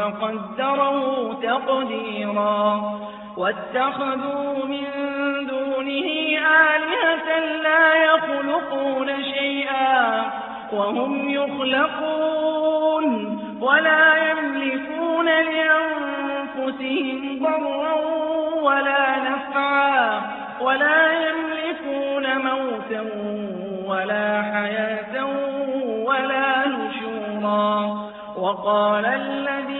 فقدره تقديرا. واتخذوا من دونه آلهة لا يخلقون شيئا وهم يخلقون ولا يملكون لأنفسهم ضرا ولا نفعا ولا يملكون موتا ولا حياة ولا نشورا. وقال الذين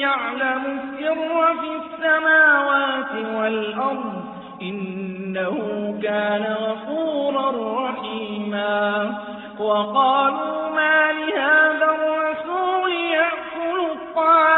يعلم السر في السماوات والأرض إنه كان غفورا رحيما. وقالوا ما لهذا الرسول يأكل الطعام؟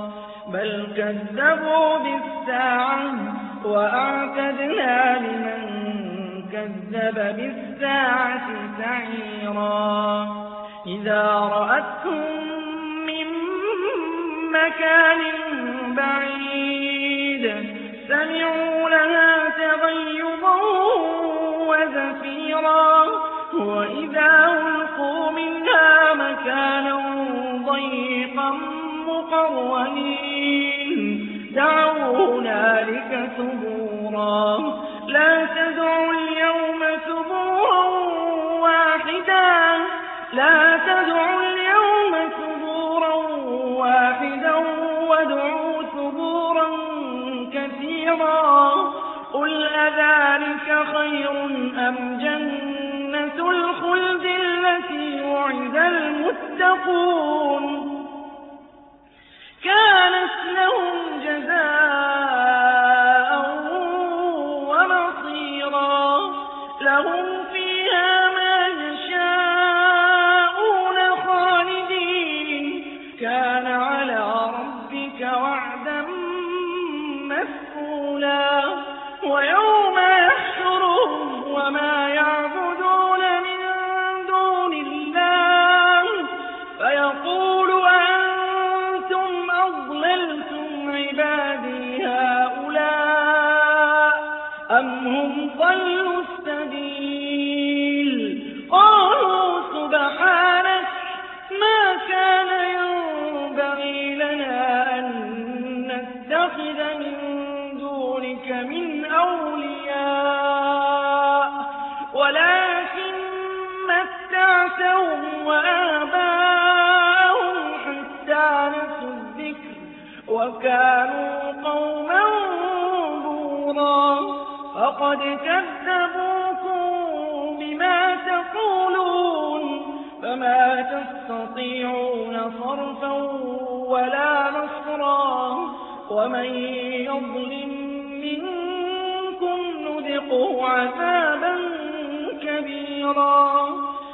كذبوا بالساعة وأعتدنا لمن كذب بالساعة سعيرا. إذا رأتهم من مكان بعيد سمعوا لها تغيظا وزفيرا. وإذا ألقوا منها مكانا ضيقا مقرنين دعوا هنالك ثبورا. لا تدعوا اليوم ثبورا واحدا. لا تدعوا اليوم ثبورا واحدا وادعوا ثبورا كثيرا. قل أذلك خير أم جنة الخلد التي وعد المتقون؟ كانت لهم you متعتهم وآباءهم حتى نسوا الذكر وكانوا قوما بورا فقد كذبوكم بما تقولون. فما تستطيعون صرفا ولا نصرا. ومن يظلم منكم نذقه عذابا كبيرا.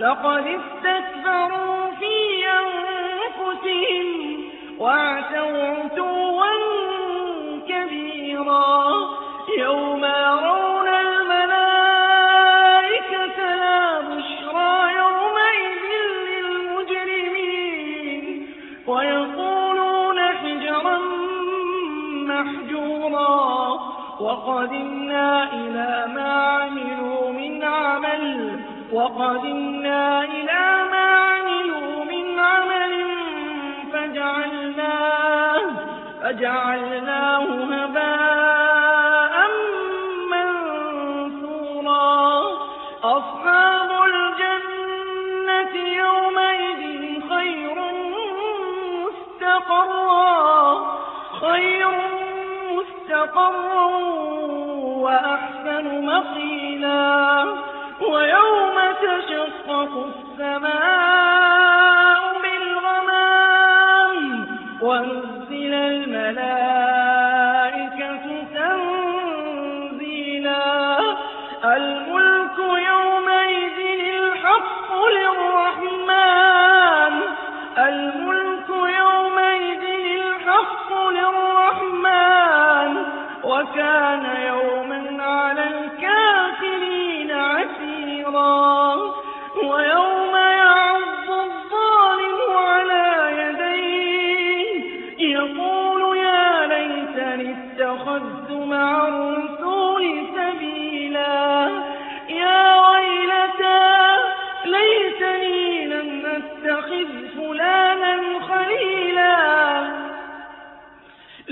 لقد استكبروا في أنفسهم واعتوا وقدمنا إلى ما عملوا من عمل فجعلناه فجعلناه هباء منثورا. أصحاب الجنة يومئذ خير مستقرا. خير مستقرا. تشقق السماء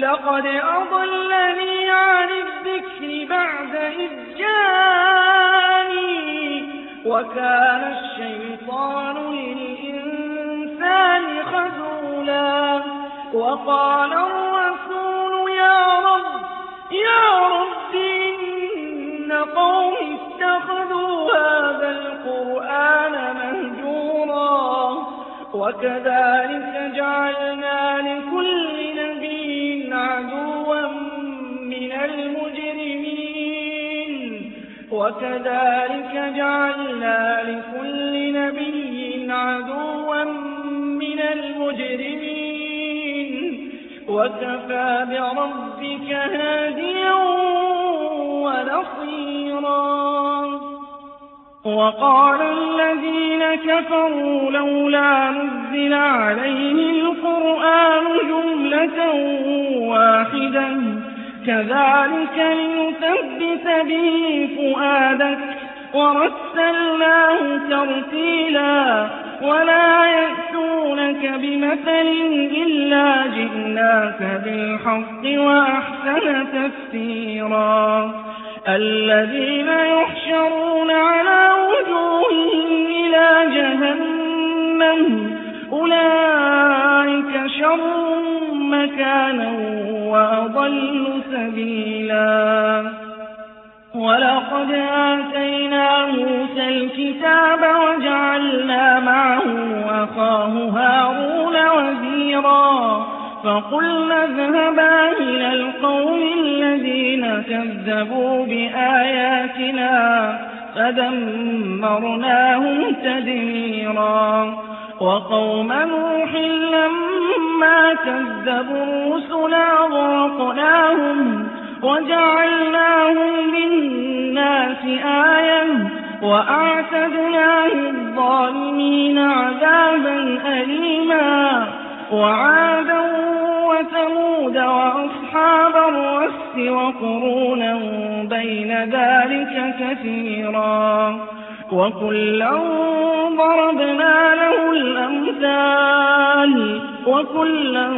لقد أضلني عن الذكر بعد إذ جاءني وكان الشيطان للإنسان خذولا وقال الرسول يا رب يا رب إن قوم اتخذوا هذا القرآن مهجورا وكذلك جعلنا لكل نبي عدوا من المجرمين. وكذلك جعلنا لكل نبي عدوا من المجرمين. وكفى بربك هاديا ونصيرا. وقال الذين كفروا لولا نزل عليه القرآن جملة واحدة. كذلك لنثبت به فؤادك. ورسلناه ترتيلا. ولا يأتونك بمثل إلا جئناك بالحق وأحسن تفسيرا. الذين يحشرون على وجوههم إلى جهنم. أولئك شر مكانا وأضل سبيلا. ولقد آتينا موسى الكتاب وجعلنا معه أخاه هارون وزيرا. فقلنا اذهبا إلى القوم الذين كذبوا بآياتنا فدمرناهم تدميرا. وقوم نوح لما كذبوا الرسل أغرقناهم وجعلناهم للناس آية وأعتدنا للظالمين عذابا أليما وعادا وثمود وأصحاب الرس وقرونا بين ذلك كثيرا وكلا ضربنا له الأمثال وكلا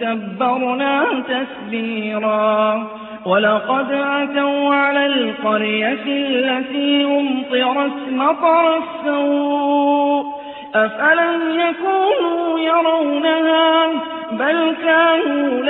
تبرنا تسبيرا ولقد أتوا على القرية التي أمطرت مطر السوء أفلم يكونوا يرونها بل كانوا لا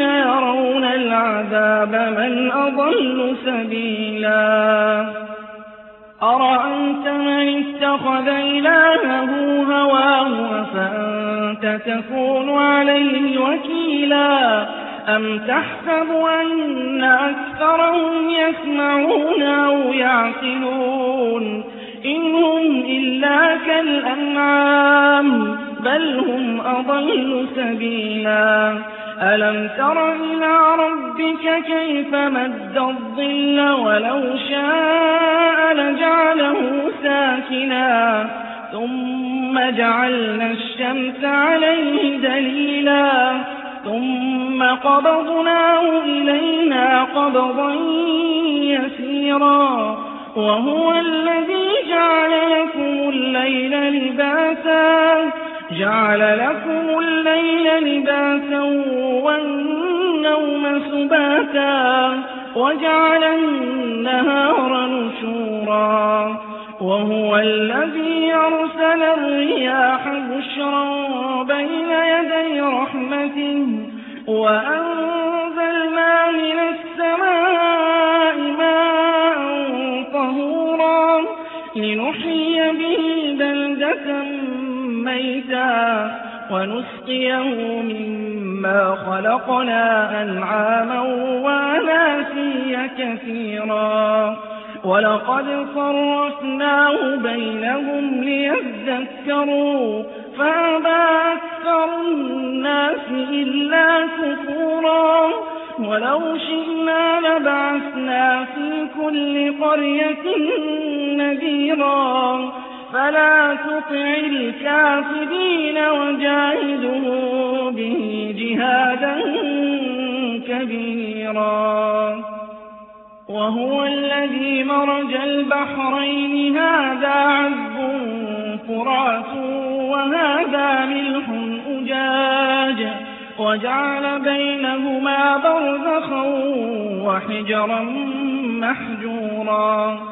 يرون العذاب من أضل سبيلا. أرأيت من اتخذ إلهه هواه فأنت تكون عليه وكيلا؟ أم تحسب أن أكثرهم يسمعون أو يعقلون؟ إن هم إلا كالأنعام بل هم أضل سبيلا. ألم تر إلى ربك كيف مد الظل ولو شاء لجعله ساكنا ثم جعلنا الشمس عليه دليلا ثم قبضناه إلينا قبضا يسيرا وهو الذي جعل لكم الليل لباسا جعل لكم الليل لباسا والنوم سباتا وجعل النهار نشورا وهو الذي أرسل الرياح بشرا بين يدي رحمته وأنزلنا ونسقيه مما خلقنا أنعاما وأناسيا كثيرا. ولقد صرفناه بينهم ليذكروا فأبى أكثر الناس إلا كفورا. ولو شئنا لبعثنا في كل قرية نذيرا. فلا تطع الكافرين وجاهده به جهادا كبيرا. وهو الذي مرج البحرين. هذا عذب فرات وهذا ملح أجاج. وجعل بينهما برزخا وحجرا محجورا.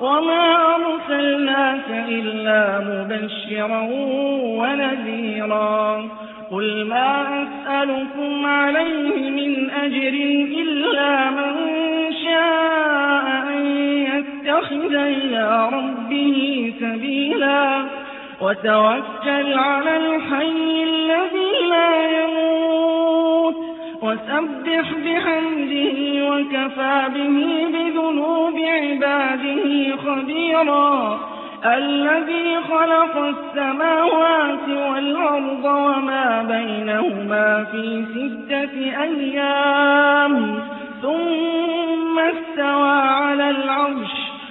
وما أرسلناك إلا مبشرا ونذيرا. قل ما أسألكم عليه من أجر إلا من شاء أن يتخذ إلى ربه سبيلا. وتوكل على الحي وسبح بحمده وكفى به بذنوب عباده خبيرا. الذي خلق السماوات والأرض وما بينهما في ستة أيام. ثم استوى على العرش.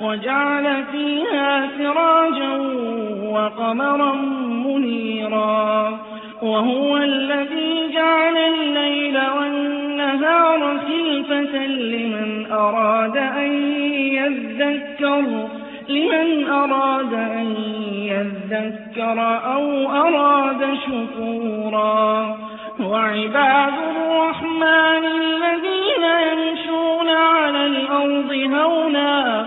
وجعل فيها سراجا وقمرا منيرا. وهو الذي جعل الليل والنهار خلفة لمن أراد أن يذكر لمن أراد أن يذكر أو أراد شكورا. وعباد الرحمن الذين يمشون على الأرض هونا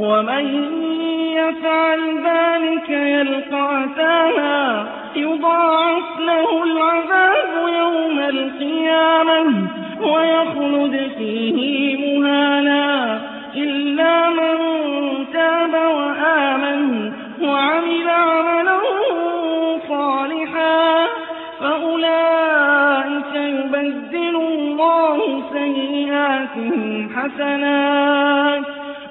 ومن يفعل ذلك يلقى أثاما يضاعف له العذاب يوم القيامة ويخلد فيه مهانا. إلا من تاب وآمن وعمل عملا صالحا فأولئك يبدل الله سيئاتهم حسنات.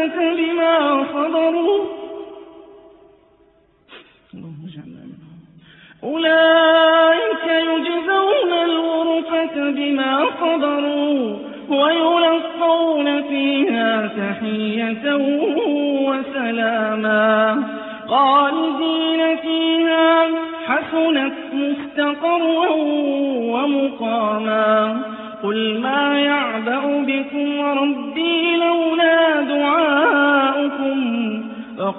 الغرفة بما صبروا. أولئك يجزون الغرفة بما صبروا ويلقون فيها تحية وسلاما. خالدين فيها. حسنت مستقرا ومقاما. قل ما يعبأ بكم ربي